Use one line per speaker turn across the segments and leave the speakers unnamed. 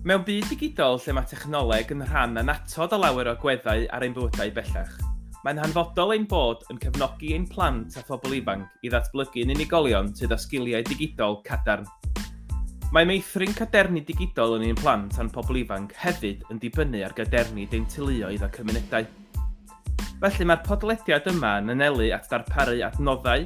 Mewn byd digidol lle mae technoleg yn rhan anatod o lawer o gweddau ar ein bywydau bellach, mae'n hanfodol ein bod yn cefnogi ein plant a phobl ifanc i ddatblygu'n unigolion sydd â sgiliau digidol cadarn. Mae meithrin cadernu digidol yn un plant a'n pobl ifanc hefyd yn dibynnu ar gadernu deintyluoedd a cymunedau. Felly mae'r podlediad yma yn anelu at darparu adnoddau,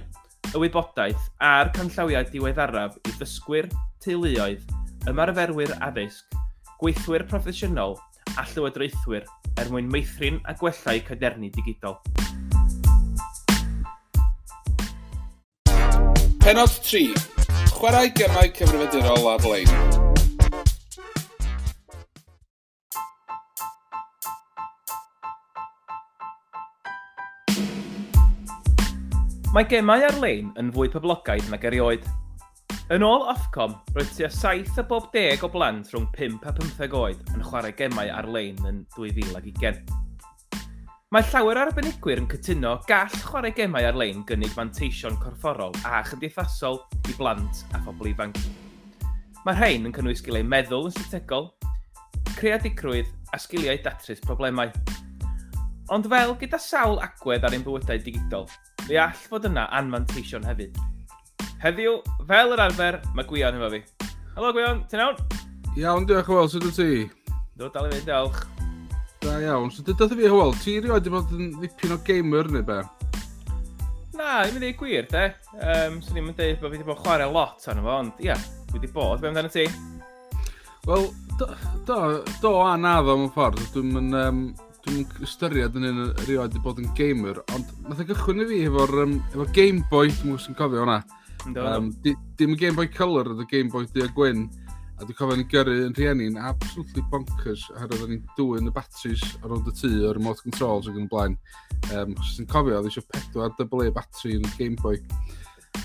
y wybodaeth a'r canllawiau diweddaraf i ddysgwyr, teuluoedd, ymarferwyr addysg gweithwyr proffesiynol a llywodraethwyr er mwyn meithrin a gwellau cadernu digidol.
Penod 3. Chwarae gemau cyfrifiadurol ar-lein.
Mae gemau ar-lein yn fwy poblogaidd nag erioed. Yn ôl Ofcom, roedd tua 7 o bob 10 o blant rhwng 5 a 15 oed yn chwarae gemau ar-lein yn 2020. Mae llawer o arbenigwyr yn cytuno gall chwarae gemau ar-lein gynnig manteision corfforol a chymdeithasol i blant a phobl ifanc. Mae rhain yn cynnwys gilau meddwl yn strategol, creadigrwydd a sgiliau datrys problemau. Ond fel gyda sawl agwedd ar ein bywydau digidol, fe all fod yna anmanteision hefyd. Heddiw, fel yr arfer, mae Gwion efo fi. Helo Gwion, ti'n iawn?
Iawn, diolch yn fawr, sydd ti?
Do, dal i fi, diolch.
Da iawn, so dydodd fi hwyl, ti rioed wedi bod yn ddipyn o gamer neu be?
Na, i mi ddweud gwir, de. Um, so ni'n dweud bod fi wedi bod chwarae lot arno fo, ond ia, fi wedi bod. Be amdano ti?
Wel, do, do, do a na ddo mewn ffordd. Dwi'n mynd, um, dwi'n ystyried yn un rioed i bod yn gamer, ond nath o gychwyn i fi efo'r um, efo Game Boy, dwi'n gwybod sy'n cofio hwnna. Um, di, dim y Game Boy Color oedd y Game Boy Du a Gwyn, a dwi'n cofio ni gyrru yn rhieni'n absolutely bonkers ar oedden ni'n dwy'n y batteries ar ôl y tŷ o'r remote controls ac yn y blaen. Um, Chos ti'n cofio, oedd eisiau pedwar AA battery yn y Game Boy.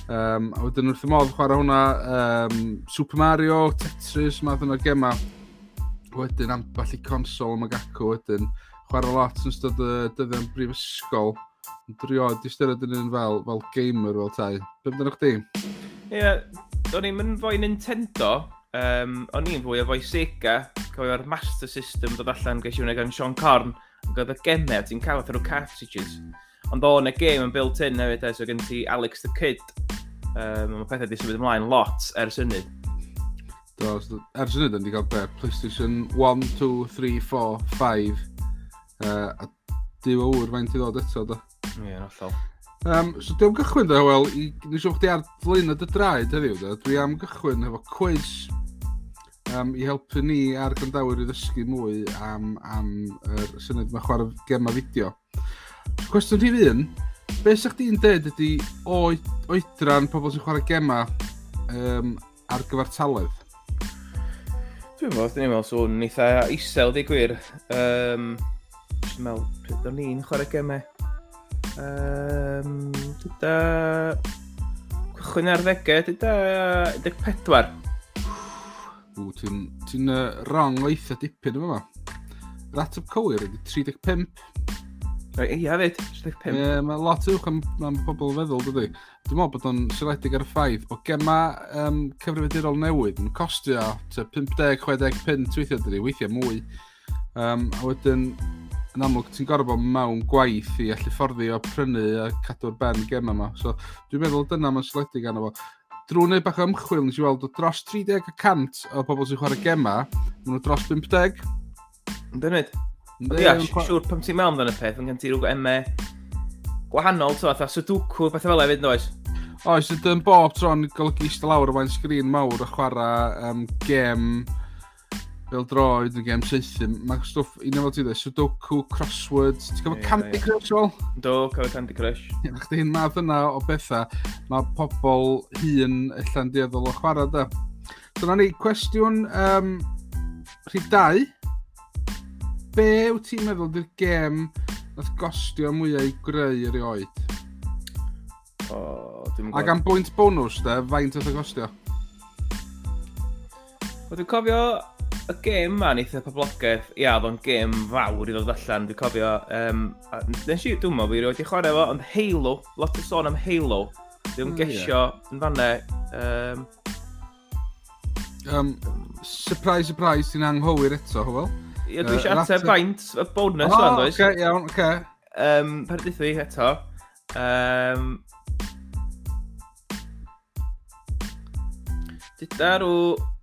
Um, a wedyn wrth y modd chwarae hwnna um, Super Mario, Tetris, math yna'r gema. Wedyn amball i consol ymag gacw wedyn. Chwarae lot yn ystod y dyddiau'n brifysgol drio di styried yn un fel, fel gamer fel tai. Be byddwn chdi?
Ie, yeah, o'n i'n mynd fwy Nintendo, um, o'n i'n fwy o fwy Sega, cofio'r Master System dod allan gysi wneud gan Sean Corn, ac oedd y gemau, ti'n cael o'r cartridges. Ond o'n y game yn built-in hefyd, eh, so gen ti Alex the Kid, um, mae pethau di symud ymlaen lot ers hynny.
Do, ers hynny, dyn ni cael be? PlayStation 1, 2, 3, 4, 5, uh, a dyw o wr faint i ddod eto, da.
Ie, yeah, allal.
Um, so dwi am gychwyn, da, wel, i, nes o'ch di ar flyn y draed heddiw, da. Dwi am gychwyn efo quiz um, i helpu ni a'r grandawyr i ddysgu mwy am, am er, syniad mae chwarae gema fideo. Cwestiwn rhif un, be sa'ch di'n dweud ydy oedran pobl sy'n chwarae gema um, ar gyfer taledd?
Dwi'n meddwl, dwi'n meddwl swn eitha isel, di gwir. Um, Dwi'n meddwl, pryd o'n i'n chwarae gemau. Um, dyda... Chwyn ar ddegau, dyda 14.
Ww, ti'n ti uh, rong o eitha dipyn yma. Rat ateb cywir ydy 35.
Ia, fyd, 35. Ie,
mae lot uwch am, am bobl feddwl, dydy. Dwi'n meddwl bod o'n syledig ar y ffaith bod gema um, cyfrifiadurol newydd yn costio 50-60 pint weithiau, dydy, weithiau mwy. Um, a wedyn, yn amlwg ti'n gorfod bod mewn gwaith i allu fforddi o prynu a cadw'r ben gem yma. So dwi'n meddwl dyna mae'n sledig arno fo. Drwy wneud bach o ymchwil, nes i weld o dros 30% o bobl sy'n chwarae gema, maen nhw dros 50.
Yn dynod. Ia, siwr pam ti'n mewn dan y peth, yn gen ti rhywbeth emme gwahanol, to, fatha sudoku, beth fel efo, oes?
Oes, ydyn bob tron golygu eistedd lawr o fain sgrin mawr a chwarae um, gem fel droed yn gem saethu, mae stwff, un o'r ti dweud, Sudoku, Crosswords, ti'n cofio Candy. Crush ol?
Do, cofio Candy Crush.
Ie, chdi hyn math yna o bethau, mae pobl hun allan dieddol o chwarae da. Dyna ni, cwestiwn um, rhif 2. Be wyt ti'n meddwl di'r gem nath gostio mwyau i greu erioed?
O,
dim Ac am bwynt bonus, da, faint oedd y gostio?
O, dwi'n cofio y gêm ma neith y poblogaeth, ia, oedd o'n gêm fawr i ddod allan, dwi'n cofio. Um, Nes i, dwi'n meddwl, fi wedi chwarae fo, ond Halo, lot o sôn am Halo. Dwi'n mm, gesio yeah. yn fanne. Um,
um, surprise, surprise, ti'n anghywir eto, hwyl?
Ia, dwi eisiau
uh,
ateb faint, y bonus
oh,
o'n, oes?
Oce, iawn, oce.
Okay. Um, Perdithu eto. Um, Dyda Dydarw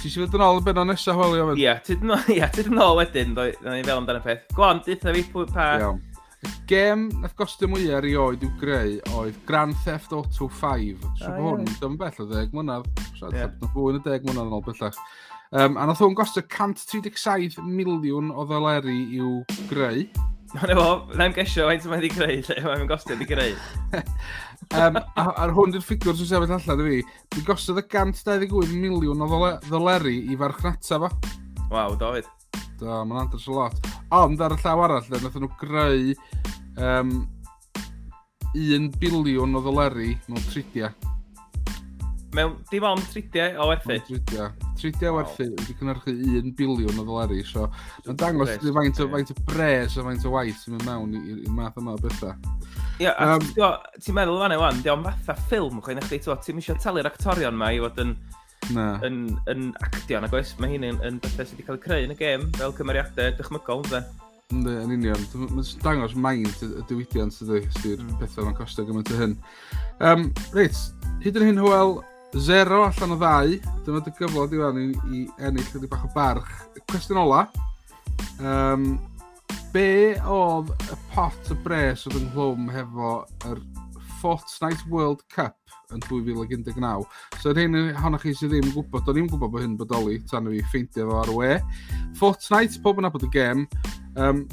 Ti eisiau fod yn ôl yn benno nesaf, Weli, ofyn?
Ie, ti ddim yn ôl wedyn, dwi ni fel amdano peth. Gwan, ditha fi pwy pa...
Iawn. Y Gem nath gostio mwyaf erioed i'w greu oedd Grand Theft Auto 5.
Siw
bod hwn, dyma bell o ddeg mlynedd.
Siad,
yeah. fwy na ddeg mlynedd yn ôl bellach. Um, a nath hwn gostio 137 miliwn o ddoleri i'w greu.
Mae'n efo, na'n gesio faint mae'n wedi greu, lle mae'n gostio wedi greu.
Um, a'r hwn di'r ffigwr sy'n sefyll allan i fi. Dwi'n gosod y 128 miliwn o ddoleri i farchnata fo.
Waw, David.
Do, mae'n andros o lot. Ond ar y llaw arall, de, nath nhw greu um, 1 biliwn o ddoleri mewn tridia
mewn dim ond tridiau o werthu.
Tridiau. Tridiau
wow.
werthu wedi cynnyrchu 1 biliwn o ddolari. So, mae'n dangos ydy faint, o, faint o bres a faint o waith sy'n mynd mewn i'r math yma o bethau.
Ie,
Ia,
um, ti'n meddwl fan wan, di o'n fatha ffilm, chwein eich dweud, ti'n eisiau talu'r actorion ma i fod yn...
Na.
yn, yn actio nag oes, mae hyn yn, yn bethau sydd wedi cael ei creu yn y gêm fel cymeriadau dychmygol dde.
Ynddi, yn union. Mae'n dangos maint y diwydiant sydd
Mm.
pethau mae'n costio gymaint o hyn. Um, reit, hyd yn hyn, hwyl, 0 allan o ddau. Dyma dy gyflod i diwan i, i ennill ydy bach o barch. Cwestiwn ola. Um, be oedd y pot y bres oedd ynghlwm hefo yr Fortnite World Cup yn 2019. So yr hyn honno chi sydd ddim yn gwybod, o'n i'n gwybod bod hyn bodoli tan i fi ffeindio fo ar y we. Fortnite, pob yn abod y gem. Um,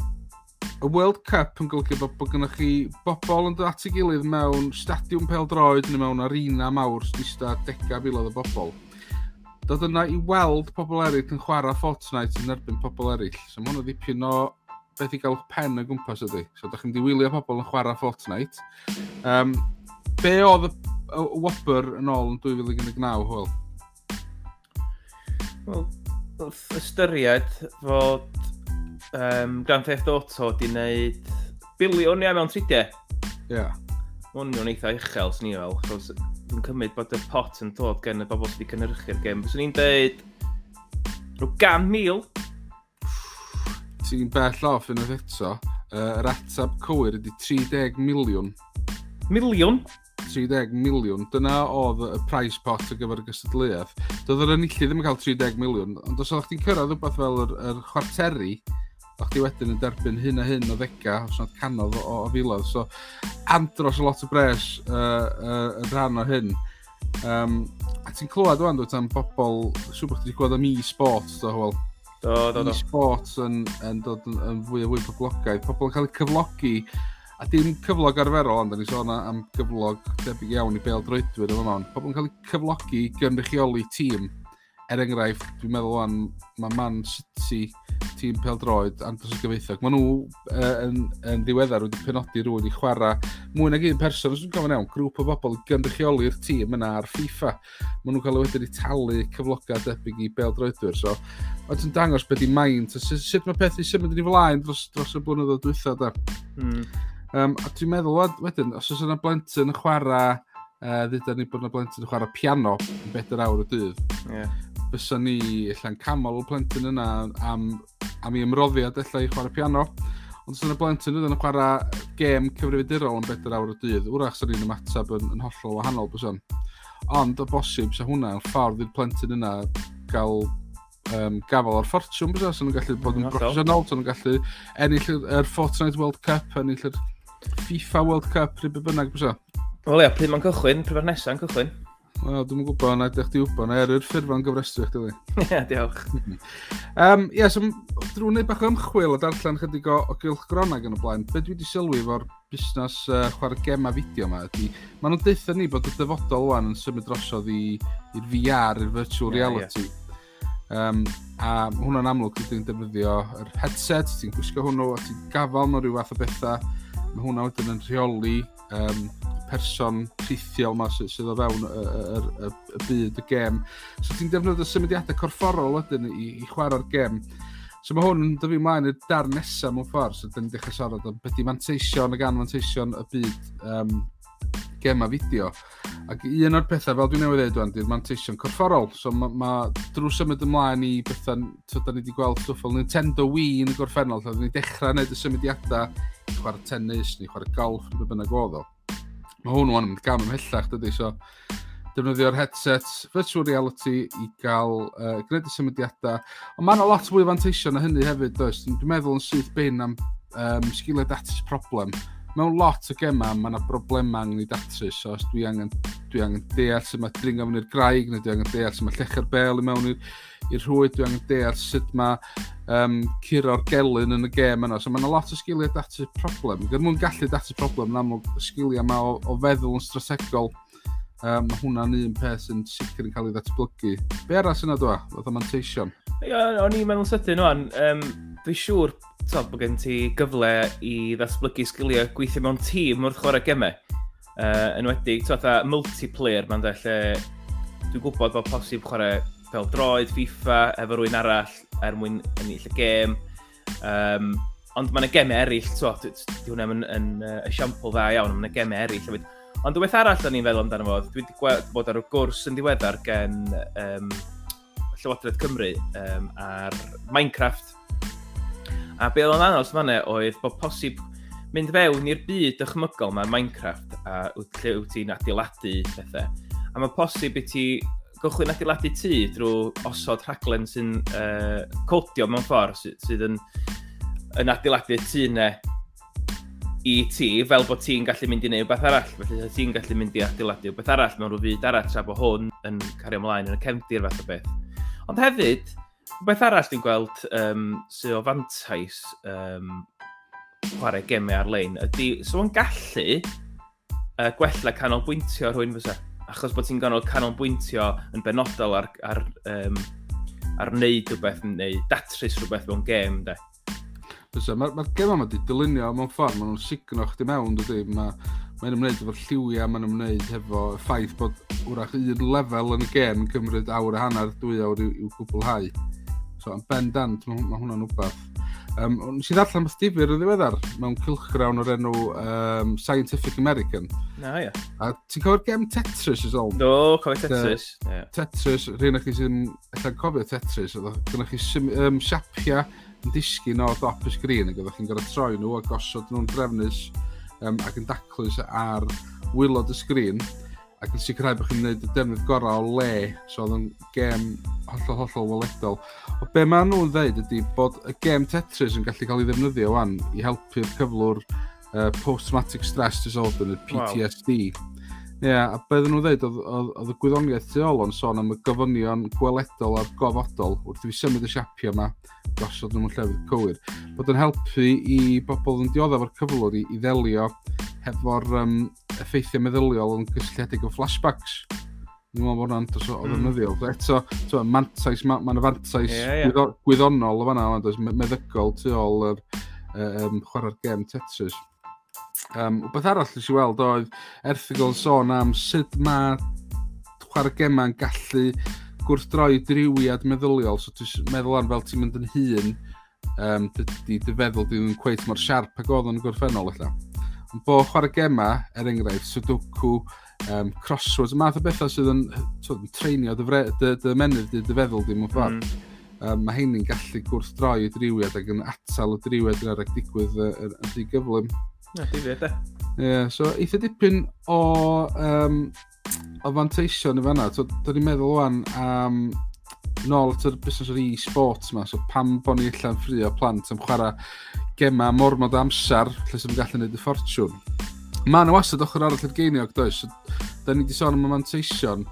y World Cup yn golygu bod, bod gennych chi bobl yn dod at ei gilydd mewn stadiwm pel droed neu mewn arena mawr sy'n eista dega filoedd o bobl. Dod yna i weld pobl eraill yn chwarae Fortnite yn erbyn pobl eraill. So mae hwnna ddipyn o beth i gael pen y gwmpas ydy. So da chi'n diwylio pobl yn chwarae Fortnite. Um, be oedd y, y, y Whopper yn ôl yn 2019, Hwyl?
Wel, wrth ystyried fod um, Grand Theft Auto di wneud biliwn ia mewn tridiau.
Ie. Yeah.
Hwn yw'n eitha uchel, sy'n ni fel, achos dwi'n cymryd bod y pot yn dod gen y bobl sydd wedi cynhyrchu'r gêm. Fyswn i'n deud rhyw gan mil.
Ti'n bell off yn oedd eto. Uh, yr atab cywir ydy 30 miliwn.
Miliwn?
30 miliwn. Dyna oedd y price pot ar gyfer y gystadleuaeth. Doedd yr enillu ddim yn cael 30 miliwn, ond os oeddech chi'n cyrraedd rhywbeth fel yr, yr chwarteri, a chdi wedyn yn derbyn hyn a hyn o ddega, os nad canodd o, o filodd. So, andros o lot o bres uh, uh, yn rhan o hyn. Um, a ti'n clywed o'n dweud am bobl, siw bod ti wedi gweld am e-sports, do, wel.
Do, do, do.
E-sports yn, yn dod yn, yn fwy a fwy poblogaidd. Pobl yn cael eu cyflogi, a dim cyflog arferol, ond da ni sôn am gyflog debyg iawn i bel droedwyr yma fan ond. Pobl yn cael eu cyflogi gynrychioli tîm er enghraifft, dwi'n meddwl o'n, mae Man City, tîm pel droed Andros y Gyfeithog, maen nhw uh, yn, yn ddiweddar wedi penodi rhywun i chwarae mwy nag un person, os dwi'n gofyn iawn, grŵp o bobl gynrychioli'r tîm yna ar FIFA. Maen nhw'n cael wedyn i talu cyflogau debyg i bel droedwyr. so oedd yn dangos beth i maint, sut, sut mae pethau symud yn ei flaen dros, dros y blynyddoedd dwytha da.
Mm.
Um, a dwi'n meddwl wedyn, os oes yna blentyn yn chwarae uh, dduda ni bod yna blentyn yn chwarae piano yn bedair awr y dydd.
Yeah
fysa ni allan camol y plentyn yna am, am i ymroddiad allai i chwarae piano. Ond os yna blentyn yna yn chwarae gêm cyfrifiadurol yn bedair awr y dydd, wrach sy'n ni'n ymateb yn, yn hollol wahanol bysan. Ond o bosib, sa hwnna yn ffordd i'r plentyn yna gael um, gafel o'r ffortiwn, bysa, sy'n nhw'n gallu bod yn broffesiynol, sy'n nhw'n gallu ennill yr Fortnite World Cup, ennill yr FIFA World Cup, rhywbeth bynnag, bysa.
Wel ia, pryd mae'n cychwyn, pryd mae'r nesaf yn cychwyn?
Wel, dwi'n gwybod, na ydych chi wybod, na er erwyr ffurfan gyfrestru eich dili.
Ie, diolch.
um, ie, so drwy'n neud bach o ymchwil a darllen chydig o, o gylch gronag yn y blaen, be dwi wedi sylwi efo'r busnes uh, chwarae gema fideo yma ydy, maen nhw'n deitha ni bod y dyfodol wan yn symud drosodd i'r VR, i'r virtual
reality. Yeah,
yeah. Um, a hwnna'n amlwg ydy'n defnyddio yr headset, ti'n gwisgo hwnnw a ti'n gafal mewn rhyw fath o bethau. Mae hwnna wedyn yn rheoli um, person rhithiol yma sy, sydd o fewn y, y, y, y byd y gêm. So ti'n defnyddio symudiadau corfforol wedyn i, i chwarae'r gêm. So mae hwn yn dyfu mlaen i'r dar nesaf mewn ffordd, so dyn ni'n dechrau siarad o beth i manteision ac anfanteision y byd um, gema fideo. Ac un o'r pethau, fel dwi'n newydd dweud di'r manteision corfforol. So mae ma, drwy symud ymlaen i bethau, so da ni wedi gweld stwff fel Nintendo Wii yn y gorffennol, so da ni dechrau wneud y symudiadau, i chwarae tennis, ni chwarae golf, neu bynnag oedd o mae hwn yn mynd gam ymhellach, dydy, so defnyddio'r headset, virtual reality i gael uh, gwneud y symudiadau. Ond mae yna lot fwy fanteisio na hynny hefyd, does? Dwi'n meddwl yn syth bin am um, sgiliau datus problem mewn lot o gema, mae yna broblemau angen i datrys. So, os dwi angen, dwi angen deall sut mae dringo mewn i'r graig, neu dwi angen deall sut mae llecher bel i mewn i'r rhwyd, dwi angen deall sut mae um, curo'r gelyn yn y gem yna. So, mae yna lot o sgiliau datrys problem. Gyda mwyn gallu datrys problem, na mwyn sgiliau yma o, o feddwl yn strategol. Um, mae hwnna'n un peth sy'n sicr yn cael ei ddatblygu. Be arall yna dwi? Fath o manteision?
Ia, o'n i'n meddwl sydyn o'n. Um, Dwi'n siŵr so, bod gen ti gyfle i ddatblygu sgiliau gweithio mewn tîm wrth chwarae gemau. Uh, enwedig, to, fatha multiplayer, mae'n dweud lle dwi'n gwybod bod posib chwarae fel droed, FIFA, efo rwy'n arall er mwyn ennill y gêm. Um, ond mae'n y gemau eraill, to, di hwnna yn, yn, uh, esiampl dda iawn, mae'n y gemau eraill. Ond dwi'n arall o'n i'n feddwl amdano fo, dwi wedi bod ar y gwrs yn diweddar gen um, Llywodraeth Cymru um, ar Minecraft, A be oedd yn anodd fanna oedd bod posib mynd fewn i'r byd ychmygol mae Minecraft a lle wyt ti'n adeiladu pethau. A mae posib i ti gychwyn adeiladu tŷ drwy osod rhaglen sy'n uh, codio mewn ffordd sy sydd yn, yn adeiladu tŷ ne i ti fel bod ti'n gallu mynd i wneud beth arall. Felly ti'n gallu mynd i adeiladu beth arall mewn rhyw fyd arall tra bod hwn yn cario ymlaen yn y cefndir fath o beth. Ond hefyd, Beth arall dwi'n gweld um, sydd o fantais um, chwarae gemau ar-lein ydy, so yn gallu uh, gwella canolbwyntio rhywun fysa. Achos bod ti'n ganol canolbwyntio yn benodol ar, ar, um, ar wneud rhywbeth neu datrys rhywbeth mewn gem, de.
Fysa, mae'r ma gem yma wedi dylunio mewn ffordd, maen nhw'n signo chdi mewn, dydy. Mae mae'n ymwneud efo'r lliwiau, mae'n ymwneud efo y ffaith bod wrach un lefel yn y gêm yn cymryd awr a hanner, dwy awr i'w gwblhau eto, ond bendant, mae ma hwnna'n wbath. Um, nes i ddarllen beth difyr yn ddiweddar mewn cilchgrawn o'r enw um, Scientific American.
Na, ia.
A ti'n cofio'r gem Tetris ys ôl?
Do, cofio Tetris.
Uh, Tetris, rhain o'ch chi sy'n allan cofio Tetris, oedd gynnwch chi um, siapia yn disgyn o dop y sgrin ac oeddech chi'n gorau troi nhw a gosod nhw'n drefnus um, ac yn daclus ar wylod y sgrin ac yn sicrhau bod chi'n gwneud y defnydd gorau o le, so oedd yn gêm hollol hollol weledol. O be maen nhw'n dweud ydy bod y gêm Tetris yn gallu cael ei ddefnyddio wan i helpu'r cyflwr uh, post-traumatic stress disorder, neu PTSD. Wow Ie, yeah, a beth nhw'n dweud, oedd y gwyddoniaeth tu ôl o'n sôn am y gofynion gweledol a'r gofodol wrth i fi symud y siapio yma, gosod nhw'n llefydd cywir, bod yn helpu i bobl yn dioddef o'r cyflwr i, i ddelio hefo'r um, effeithiau meddyliol yn gysylltiedig o flashbacks. Dwi'n meddwl bod hwnna'n dros o hmm. ddefnyddiol. Mm. Eto, twa, mantais, mae ma fantais yeah, yeah. gwyddonol o fanna, meddygol tu ôl yr um, chwarae'r gem Tetris. Um, Beth arall nes i weld oedd erthigol sôn am sut mae chwarae chwaraegema'n gallu gwrthdroi driwiad meddyliol. So dwi'n meddwl ar fel ti'n mynd yn hun, um, dy, dy feddwl dwi'n cweith mor siarp ag oedd yn gorffennol allan. Ond bo chwarae chwaraegema, er enghraifft, sudoku, um, crosswords, y math o bethau sydd yn yn treinio dy, fre, dy, dy menydd, dy, dy feddwl dim yn ffordd. Mm. Um, mae heinny'n gallu gwrthdroi y driwiad ac yn atal y driwiad yn arag digwydd yn
ddigyflym. Uh,
Ie, yeah, so eitha dipyn o um, o fanteision i fanna. So, da ni'n meddwl o'n am um, nôl at y busnes o'r e-sports yma, so pam bod ni allan ffri o plant am chwarae gema mormod amser lle sy'n gallu gwneud y ffortiwn. Mae yna wasod ochr arall i'r geiniog, does? So, da ni wedi sôn am y manteision.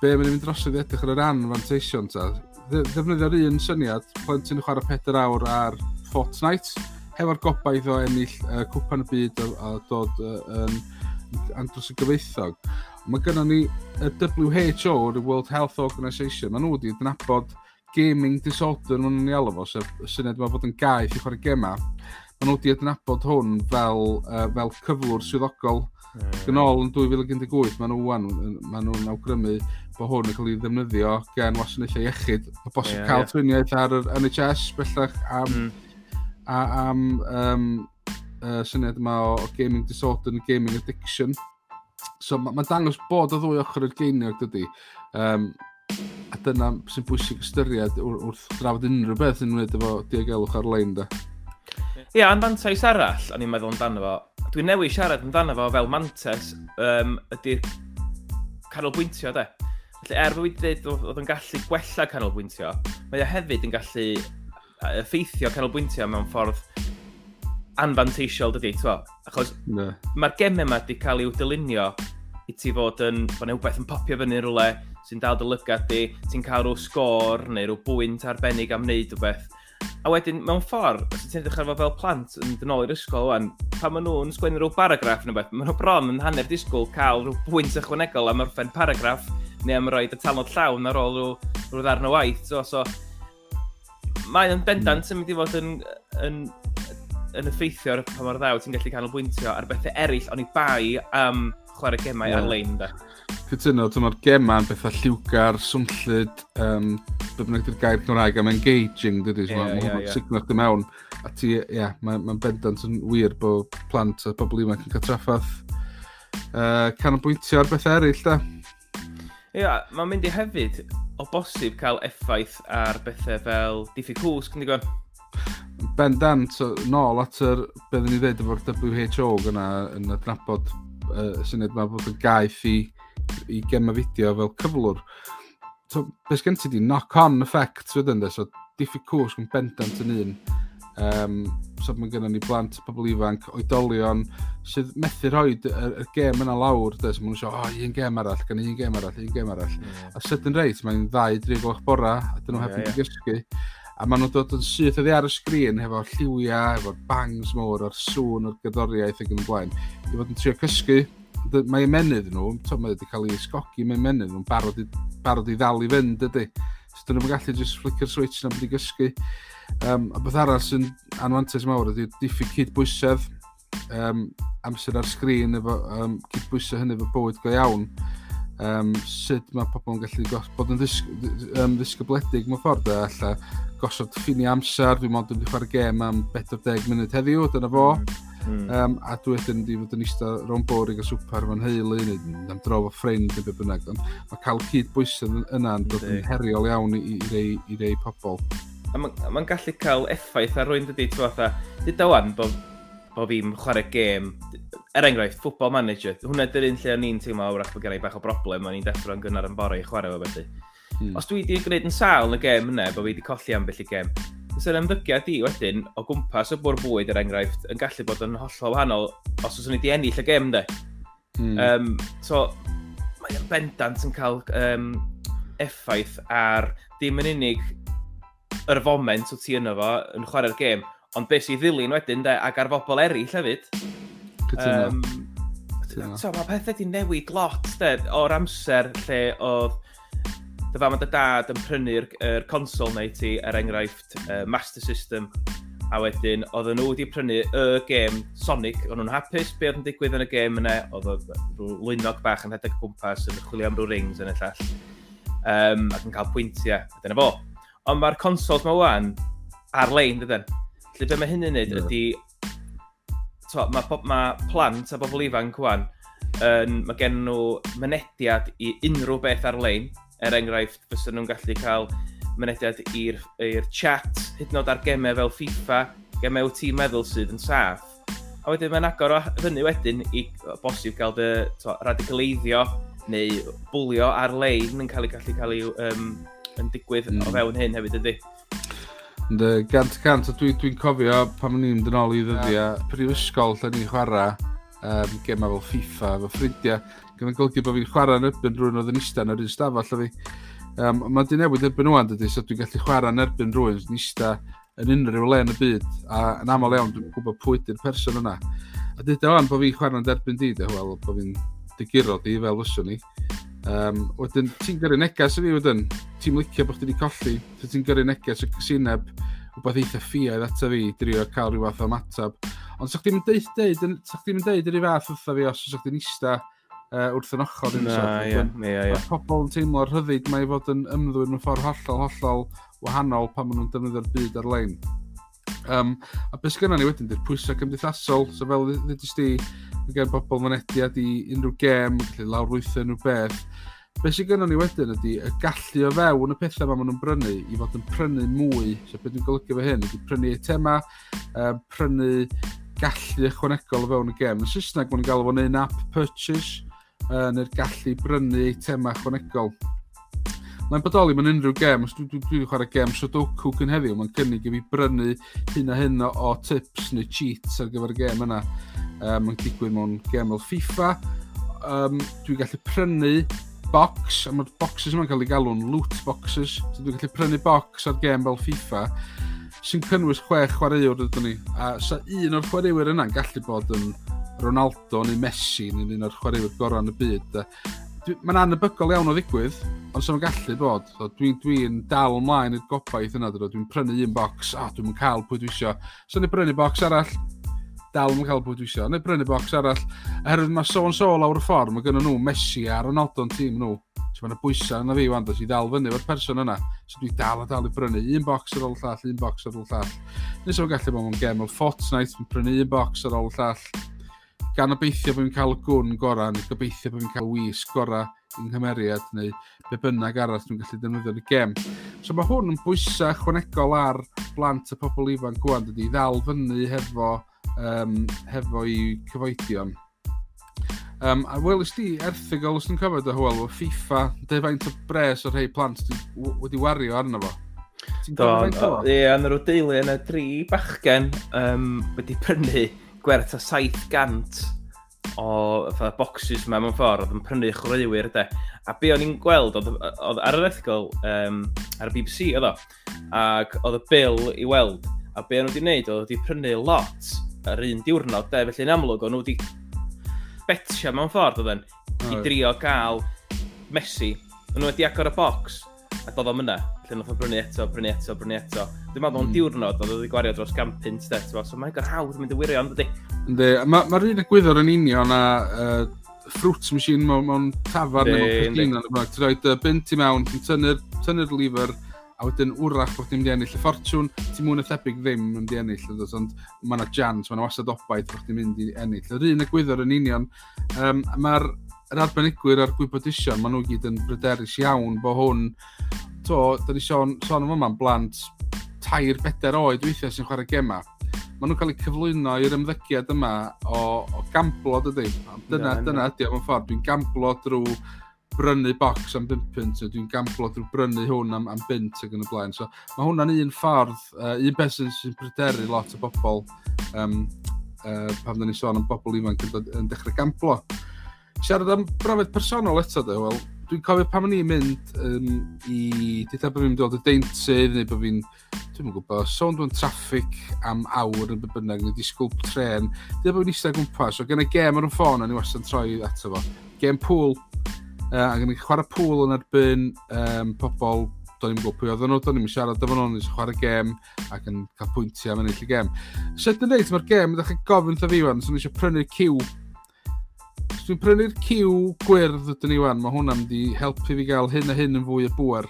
Be mae'n mynd drosodd i edrych ar y ran manteision ta? Ddefnyddio'r un syniad, plentyn yn chwarae 4 awr ar Fortnite, hefo'r gobaith o ennill uh, cwpan y byd a, a dod uh, um, andros y gyfeithog. Mae gennym ni y WHO, y World Health Organisation, maen nhw wedi adnabod gaming disorder, maen nhw'n ei alw fo, sef y syniad yma fod yn gaeth i chwarae gema. Maen nhw wedi adnabod hwn fel, uh, fel cyflwr swyddogol Mm. Gynol yn 2018, maen nhw'n maen nhw'n awgrymu bod hwn yn cael ei ddefnyddio gen wasanaethau iechyd. Mae bosib yeah, cael yeah. twiniaeth ar yr NHS bellach am mm a am um, uh, syniad yma o, o gaming disorder and gaming addiction. So mae'n ma dangos bod o ddwy ochr i'r geiniog dydy. Um, a dyna sy'n bwysig ystyried wr wrth drafod unrhyw beth yn wneud efo diogelwch ar-lein da.
Ie, yeah, anfantais arall, o'n i'n meddwl amdano fo. Dwi'n newid siarad amdano fo fel mantes um, ydy'r canolbwyntio, de. Felly, er bod wedi dweud oedd yn gallu gwella canolbwyntio, mae o hefyd yn gallu effeithio canolbwyntio mewn ffordd anfanteisiol dydy, twa. Achos no. mae'r gemau yma wedi cael i'w dylunio i ti fod yn, bod yna wbeth yn popio fyny rhywle, sy'n dal dy lygad di, ti'n cael rhyw sgôr neu rhyw bwynt arbennig am wneud rhywbeth. A wedyn, mewn ffordd, os ti'n edrych arfo fel plant yn dyn ôl i'r ysgol wan, pan maen nhw'n sgwennu rhyw paragraff neu beth, maen nhw bron yn hanner disgwyl cael rhyw bwynt ychwanegol am orffen paragraff neu am roed y talod llawn ar ôl rhyw, rhyw ddarn o waith. So, so mae o'n bendant hmm. yn mynd i fod yn, yn, yn effeithio ar pa mor ddaw ti'n gallu canolbwyntio ar bethau eraill ond i bai am chwarae gemau yeah. ar-lein da.
Cytuno, mae'r gemau yn bethau lliwgar, swmllid, um, be bynnag dy'r gair Cymraeg am engaging, dydy, yeah, mae'n yeah, yeah. signach dy mewn. A ti, ie, yeah, mae'n ma bendant yn wir bod plant a bobl ifanc yn cael traffaeth uh, canolbwyntio ar bethau eraill da.
Ie, yeah, mae'n mynd i hefyd o bosib cael effaith ar bethau fel diffyg cwsg, yn digon?
Ben Dan, so, nôl at yr, beth ni ddweud efo'r WHO gyna yn adnabod uh, syniad yma bod yn gaeth i, i gema fideo fel cyflwr. So, beth gen ti di knock-on effect wedyn, so diffyg cwsg yn bendant yn un Um, so mae gennym ni blant, pobl ifanc, oedolion, sydd methu rhoi y, y gêm yna lawr, de, so maen nhw'n siw, o, un gêm arall, gan un gêm arall, un gêm arall. Mm. A sydyn reit, mae'n ddau, dri gloch bora, a dyn nhw yeah, hefyd yeah. gysgu. A maen nhw'n dod yn syth oddi ar y sgrin, hefo lliwiau, efo bangs mowr, o'r sŵn, o'r gyddoriaeth ac yn y blaen. I fod yn trio cysgu, mae e ymenydd nhw, to, mae wedi cael ei sgogi, mae e ymenydd nhw'n barod i, barod i ddal i fynd, ydy dyn nhw'n gallu just flicker switch na bod i gysgu. Um, a beth arall sy'n anfantes mawr ydy diffyg cydbwysedd, um, amser ar sgrin efo um, cydbwysau hynny efo bywyd go iawn. Um, sut mae pobl yn gallu bod yn ddisg, um, ddisgybledig mewn ffordd e, a alla gosod ffini amser, dwi'n modd yn chwarae gêm am 40 munud heddiw, dyna fo. Mm Mm. Um, a dwi wedyn wedi fod yn eista rown borig a swper fo'n heulu, neu am dro fo ffrind neu beth bynnag. Ond mae cael cydbwysedd yna yn dod yn heriol iawn i, i, rei, i rei pobl.
A mae'n ma gallu cael effaith ar rwy'n dydy, ti'n fatha, dyd awan bod bo fi'n chwarae gêm, er enghraifft, football manager, hwnna dy'r un lle o'n i'n teimlo awrach bod gen i bach o broblem, o'n i'n deffro yn gynnar yn bore i chwarae fo felly. Hmm. Os dwi wedi gwneud yn sal yn y gêm yna, bod fi wedi colli ambell i gêm, Sa'n ymddygiad i wedyn o gwmpas y bwr bwyd er enghraifft yn gallu bod yn hollol wahanol os oes ni di ennill y gêm de. Mm. Um, so, mae'n bendant yn cael um, effaith ar dim yn unig yr foment o ti yno fo yn chwarae'r gêm, ond beth sy'n ddilyn wedyn de, ac ar bobl eraill hefyd. Cytuno. Um, so, mae pethau di newid lot de, o'r amser lle oedd dy fam a dy dad yn prynu'r er consol neu ti, er enghraifft uh, Master System, a wedyn oedd nhw wedi prynu y gêm Sonic, o'n nhw'n hapus be oedd yn digwydd yn y gêm yna, oedd rhyw lwynog bach yn hedeg gwmpas yn chwilio am rhyw rings yn y llall, um, ac yn cael pwyntiau, a dyna fo. Ond mae'r consoles mae wan ar-lein, dydyn. E? Felly be mae hyn yn neud ydy, to, mae, ma plant a bobl ifanc wan, um, mae gen nhw mynediad i unrhyw beth ar-lein, er enghraifft, fysa nhw'n gallu cael mynediad i'r chat, hyd yn oed ar gemau fel FIFA, gemau wyt ti'n meddwl sydd yn saff. A wedyn mae'n agor o fyny wedyn i bosib gael dy to, radicaleiddio neu bwlio ar-lein yn cael ei gallu cael ei um, yn digwydd mm. o fewn hyn hefyd ydy.
Ynddo, gant y cant, a dwi'n dwi, dwi cofio pam mynd yn ôl i ddyddiau, yeah. prifysgol lle ni'n chwarae um, gemau fel FIFA, fel ffrindiau, Gwna'n golygu bod fi'n chwarae yn erbyn rhywun oedd yn eistedd yn yr un stafell o fi. Um, Mae di newid erbyn nhw'n dydy, so dwi'n gallu chwarae yn erbyn rhywun yn eistedd yn unrhyw le yn y byd, a yn aml iawn dwi'n gwybod pwy ydy'r person yna. A dweud o'n bod fi'n chwarae yn erbyn di, de, wel, bod fi'n digiro di fel fyswn ni. Um, wedyn, ti'n gyrru neges i fi wedyn, ti'n licio bod chdi wedi colli, so ti'n gyrru neges y cysineb wbeth eitha ffiaidd ato fi, drio cael rhyw fath o matab. Ond sa'ch ti'n chdi'n deud, deud, sa'ch ti'n chdi'n deud yr un fath wrtho fi os sa'ch ti'n chdi'n eista uh, wrth yn ochr.
Na, ie, ie, ie.
Pobl yn teimlo rhyddid mae fod yn ymddwyn mewn ffordd hollol, hollol wahanol pan maen nhw'n defnyddio'r byd ar-lein. Um, a beth sy'n ni wedyn, di'r pwysau cymdeithasol, so fel ddydys di, mae gen bobl mynediad i unrhyw gem, gallu lawrwythio nhw beth. Beth sy'n gynnu ni wedyn ydy y gallu o fewn y pethau mae maen nhw'n brynu i fod yn prynu mwy. So beth dwi'n golygu fe hyn ydy prynu eitema, um, prynu gallu ychwanegol o fewn y gem. Yn Saesneg, mae'n galw fo'n un app purchase, uh, neu'r gallu brynu eitemau chwanegol. Mae'n bodoli mewn unrhyw gem, os dwi'n dwi dwi chwarae gem Sudoku cyn heddiw, mae'n cynnig i fi brynu hyn a hyn o tips neu cheats ar gyfer y gem yna. Um, mae'n digwydd mewn gem fel FIFA. Um, dwi'n gallu prynu box, a mae'r boxes yma'n cael ei galw'n loot boxes, so dwi'n gallu prynu box ar gem fel FIFA, sy'n cynnwys chwech chwaraewr ydyn ni, a sa un o'r chwaraewyr yna'n gallu bod yn Ronaldo neu Messi neu un o'r chwaraewyr gorau yn y byd. Mae'n anebygol iawn o ddigwydd, ond sy'n gallu bod. So, Dwi'n dwi, dal ymlaen i'r gobaith yna, dwi'n prynu un bocs, a oh, dwi'n cael pwy dwi eisiau. So, ni'n prynu bocs arall, dal yn cael pwy dwi wisio. Neu prynu bocs arall. Oherwydd mae so and so lawr y ffordd, mae gennym nhw Messi a Ronaldo yn tîm nhw. So mae'n bwysau yna fi, wan, i dal fyny efo'r person yna. So dwi dal a dal i brynu un bocs ar ôl llall, un bocs ar ôl llall. Nes o'n gallu bod mewn gem o Fortnite, dwi'n prynu un bocs ar ôl llall gan obeithio bod fi'n cael y gwn gorau, neu gobeithio bod fi'n cael y wis gorau yng nghymeriad, neu be bynnag arall dwi'n gallu defnyddio yn y gem. So mae hwn yn bwysau chwanegol ar blant y pobl ifanc gwan, dydy ddal fyny hefo, um, hefo i cyfoedion. Um, a welys di erthigol os dwi'n cofod o hwyl o FIFA, dweud faint o bres o'r rhai plant wedi wario arno fo.
Ie, yn yr o deulu yna dri bachgen um, wedi prynu gwerth o 700 o fatha, boxes yma mewn ffordd oedd yn prynu chwaraewyr de. A be o'n i'n gweld oedd, oedd ar yr ethigol um, ar y BBC oedd o, ac oedd y bil i weld. A be o'n nhw wedi gwneud oedd wedi prynu lot yr un diwrnod de, felly yn amlwg o'n nhw wedi betio mewn ffordd oedd yn i drio gael Messi. O'n nhw wedi agor y box, A dod o'm myna, Lle nath o brynu eto, brynu eto, brynu eto. Dwi'n meddwl o'n mm. diwrnod, oedd wedi gwario dros gan pint, de, ti'n So mae'n gorhawdd mynd y wirio, ond ydy.
Ynddi, mae'r ma un egwyddor yn union a uh, fruit machine mewn, mewn tafar neu mewn pethina. Ti'n rhoi dy bint i mewn, ti'n tynnu'r tynnu lifer, a wedyn wrach bod ti'n mynd i ennill y ffortiwn, ti'n mwyn y thebyg ddim yn mynd i ennill, ydw, ond mae yna jans, mae yna wasad obaith bod ti'n mynd i ennill. Yr un egwyddor yn union, um, mae'r yr arbenigwyr a'r gwybodision, maen nhw gyd yn bryderus iawn bod hwn, to, da ni sôn, sôn am yma'n blant tair beder oed weithiau sy'n chwarae gema. Maen nhw'n cael eu cyflwyno i'r ymddygiad yma o, o gamblo, dydy. Dyna, yeah, dyna ydy, o'n ffordd, dwi'n gamblo drwy brynu box am 5 pint, dwi'n gamblo drwy brynu hwn am, am bint ac yn y blaen. So, mae hwnna'n un ffordd, uh, un beth sy'n sy pryderu lot o bobl um, uh, pan da ni sôn am bobl ifanc yn, yn dechrau gamblo siarad am brofiad personol eto, de, wel, dwi'n cofio pam o'n i'n mynd um, i... Dita bod fi'n dod y deintydd, neu bod fi'n... Dwi'n yn gwybod, sôn dwi'n traffic am awr yn bynnag, neu disgwyl tren. Dita bod fi'n eistedd gwmpas, so gen i gem ar y ffôn, a ni wastad troi ato fo. Gem pŵl. Uh, a gen i chwarae pŵl yn erbyn um, pobl do'n i'n gwybod pwy oedd nhw, do'n i'n siarad efo nhw, nes chwarae gêm ac yn cael pwyntiau am ennill y gêm. Sut yn neud, mae'r gêm ydych dechrau gofyn wrtho fi wan, so nes i prynu'r cyw dwi'n prynu'r cyw gwyrdd ydyn ni wan, mae hwnna'n mynd i helpu fi gael hyn a hyn yn fwy o bwer.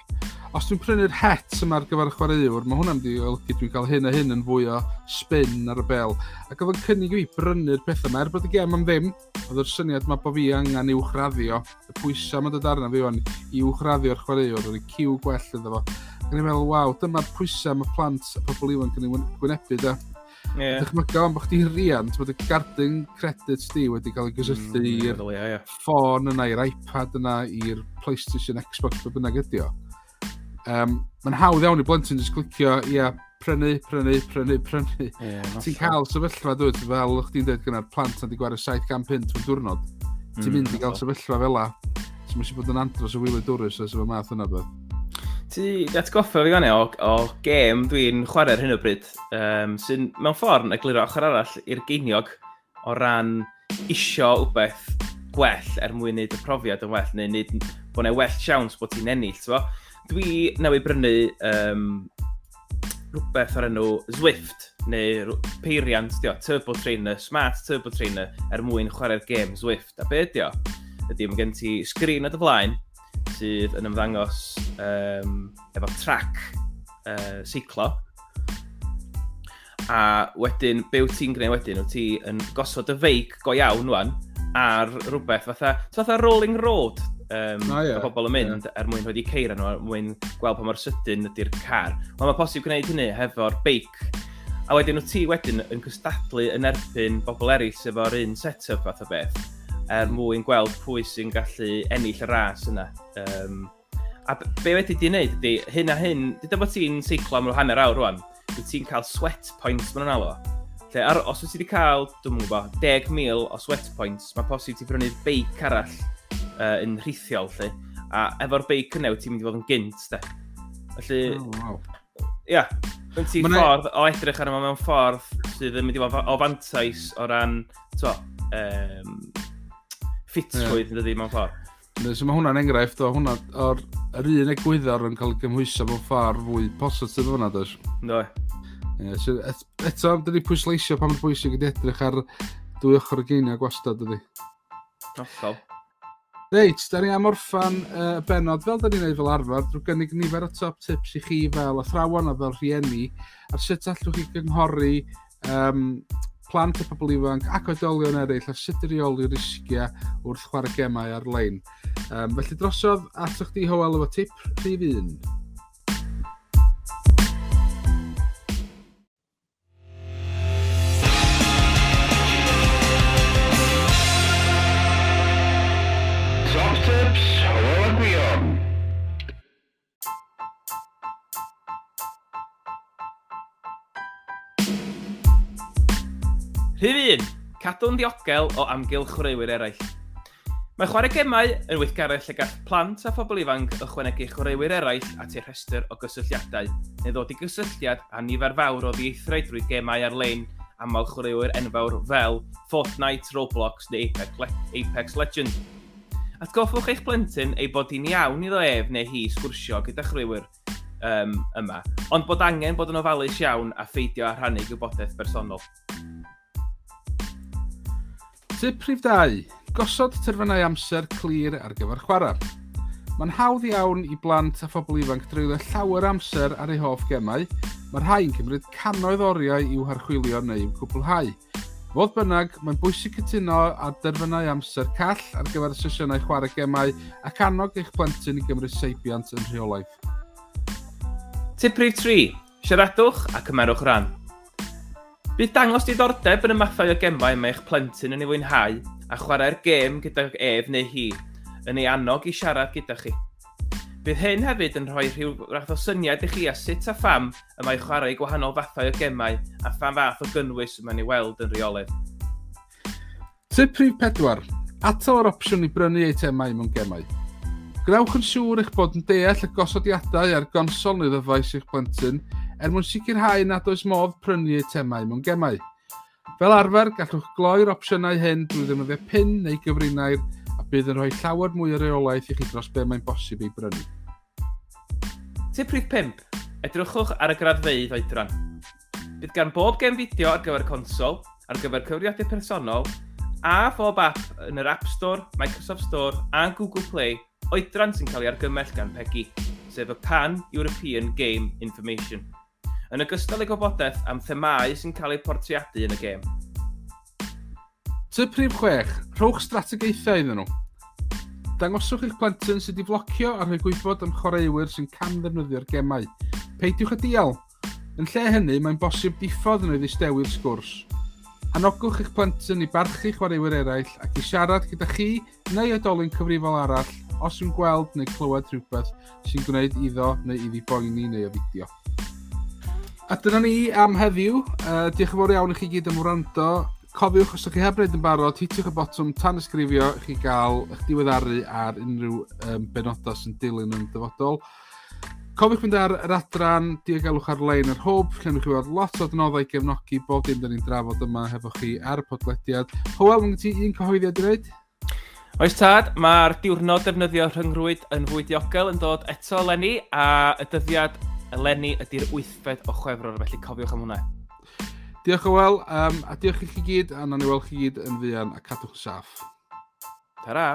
Os dwi'n prynu'r het yma ar gyfer y chwaraewr, mae hwnna'n mynd i olygu dwi'n cael hyn a hyn yn fwy o spin ar y bel. Ac oedd yn cynnig i fi brynu'r pethau yma, er bod y gem am ddim, oedd yr syniad mae bod fi angen uwchraddio, y pwysau mae dod arna fi wan, i uwchraddio'r chwaraewr, oedd y cyw gwell iddo fo. Ac yn i'n meddwl, waw, dyma'r pwysau mae plant a pobl iwan yn ei wynebu, da. Yeah. Dychmyga o'n bod chdi riant bod y garden credits di wedi cael ei gysylltu mm, i'r yeah, yeah. ffôn yna, i'r iPad yna, i'r PlayStation, Xbox, fe bynnag ydi o. Um, Mae'n hawdd iawn i blentyn jyst clicio, ia, prynu, prynu, prynu, prynu. Yeah, Ti'n cael sefyllfa dwi'n fel o'ch ti'n dweud gyda'r plant na di gwario 700 pint fy diwrnod. Ti'n mm, mynd i gael sefyllfa fel la. So mae eisiau bod yn andros o wyli dwrus o sef y math yna beth.
Ti atgoffa fi gynnu o, o gêm dwi'n chwarae ar hyn o bryd, um, sy'n mewn ffordd yn egluro ochr arall i'r geiniog o ran isio wbeth gwell er mwyn wneud y profiad yn well, neu wneud bod yna well siawns bod ti'n ennill, ti'n Dwi newydd brynu um, rhywbeth o'r enw Zwift, neu peiriant, dio, Turbo Trainer, Smart Turbo Trainer, er mwyn chwarae'r gêm Zwift. A be ydi o? Ydy, mae gen ti sgrin o dy flaen, sydd yn ymddangos um, efo trac uh, seiclo. A wedyn, be wyt ti'n gwneud wedyn? Wyt ti yn gosod y feic go iawn wan ar rhywbeth fatha, fatha rolling road um,
ah,
yeah, pobl yn mynd yeah. er mwyn wedi ceir nhw, er mwyn gweld pa mor sydyn ydy'r car. Ond mae posib gwneud hynny hefo'r beic. A wedyn wyt ti wedyn yn cystadlu yn erbyn bobl eraill efo'r un set-up fath o beth er mwyn gweld pwy sy'n gallu ennill y ras yna. Um, a be wedi di wneud ydy, hyn a hyn, dyda bod ti'n seiclo am hanner awr rwan, dwi ti'n cael sweat points ma'n alw. Lle, ar, os wyt ti wedi cael, dwi'n mwyn gwybod, 10,000 o sweat points, mae posib ti brynu beic arall uh, yn rhithiol, lle. A efo'r beic yna, ti'n mynd i fod yn gynt, de. Felly,
oh, wow.
ia, Mae'n ti
Mane...
ffordd o edrych arno mewn ffordd sydd yn mynd i fod o fantais o ran, to, um, ffitrwydd yn dydi mewn ffordd.
Ne, So mae hwnna'n enghraifft o hwnna, o'r yr un egwyddor yn cael ei gymhwyso mewn ffordd fwy positif fyna, dys?
No.
Yeah, so et, eto, dyn ni pwysleisio pa mae'n bwysig ydy edrych ar dwy ochr y geiniau gwastad ydy.
Hollol.
Reit, da ni am orffan y uh, benod fel da ni'n neud fel arfer drwy gynnig nifer o top tips i chi fel athrawon a fel rhieni a sut allwch chi gynghori um, plant a pobl ifanc ac oedolion eraill a sut i reoli risgiau wrth chwarae gemau ar-lein. Um, felly drosodd atoch di Howel efo tip rhif
1.
Rhyf un, cadw'n ddiogel o amgylch chwaraewyr eraill. Mae chwarae gemau yn weithgarell lle gall plant a phobl ifanc ychwanegu chwaraewyr eraill at eu rhestr o gysylltiadau, neu ddod i gysylltiad a nifer fawr o ddieithrau drwy gemau ar-lein aml chwaraewyr enfawr fel Fortnite, Roblox neu Apex, Le Apex Legends. Atgoffwch eich plentyn ei bod hi'n iawn iddo ef neu hi sgwrsio gyda chwaraewyr um, yma, ond bod angen bod yn ofalus iawn a pheidio a rhannu gwybodaeth bersonol.
Tip rhif 2. Gosod terfynau amser clir ar gyfer chwarae. Mae'n hawdd iawn i blant a phobl ifanc dreulio llawer amser ar eu hoff gemau. Mae'r rhai'n cymryd canoedd oriau i'w harchwilio neu i'w cwblhau. Fodd bynnag, mae'n bwysig cytuno a derfynau amser call ar gyfer y sesiynau chwarae gemau ac annog eich plentyn i gymryd seibiant yn rheolaeth.
Tip rhif 3. Siaradwch a cymerwch ran. Bydd dangos diddordeb yn y mathau o gemau mae eich plentyn yn ei fwynhau a chwarae'r gêm gyda ef neu hi yn ei annog i siarad gyda chi. Bydd hyn hefyd yn rhoi rhyw rath o syniad i chi a sut a pham y mae chwarae gwahanol fathau o gemau a pham fath o gynnwys y mae'n ei weld yn reoledd.
Tip rhif 4. Ato o'r opsiwn i brynu eitemau mewn gemau. Gwnewch yn siŵr eich bod yn deall y gosodiadau a'r gonsol neu ddyfais eich plentyn er mwyn sicrhau nad oes modd prynu eitemau mewn gemau. Fel arfer, gallwch gloi'r opsiynau hyn drwy ddefnyddio pin neu gyfrinair a bydd yn rhoi llawer mwy o reolaeth i chi dros be mae'n bosib ei brynu.
Tip rhif 5. Edrychwch ar y graddfeidd oedran. Bydd gan bob gem fideo ar gyfer consol, ar gyfer cyfrifiadau personol, a phob app yn yr App Store, Microsoft Store a Google Play oedran sy'n cael ei argymell gan PEGI, sef y Pan European Game Information yn ogystal â gwybodaeth am themau sy'n cael eu portreadu yn y gêm.
Ty prif chwech, rhowch strategaethau iddyn nhw. Dangoswch eich plentyn sydd wedi flocio a rhoi gwybod am chwaraewyr sy'n cam ddefnyddio'r gemau. Peidiwch y dial. Yn lle hynny, mae'n bosib diffodd yn ei stewi'r sgwrs. Hanogwch eich plentyn i barchu chwaraewyr eraill ac i siarad gyda chi neu oedolyn cyfrifol arall os yw'n gweld neu clywed rhywbeth sy'n gwneud iddo neu iddi boeni neu o fideo. A dyna ni am heddiw. Uh, diolch yn fawr iawn i chi gyd am wrando. Cofiwch, os ydych chi heb wneud yn barod, hitiwch y botwm tan ysgrifio i chi gael eich diweddaru ar unrhyw um, benodau sy'n dilyn yn dyfodol. Cofiwch mynd ar yr adran, diogelwch ar-lein yr hwb, lle wnewch chi weld lot o adnoddau gefnogi bob dim da ni'n drafod yma hefo chi ar y podlediad. Hywel, mwyn ti un cyhoeddiad i wneud?
Oes tad, mae'r diwrnod defnyddio rhyngrwyd yn fwy diogel yn dod eto lenni a y dyddiad Eleni ydy'r wythfed o chwefror, felly cofiwch am hwnna.
Diolch o wel, um, a diolch i chi gyd, a nawn ni weld chi gyd yn fuan, a cadwch yn saff.
Ta-ra!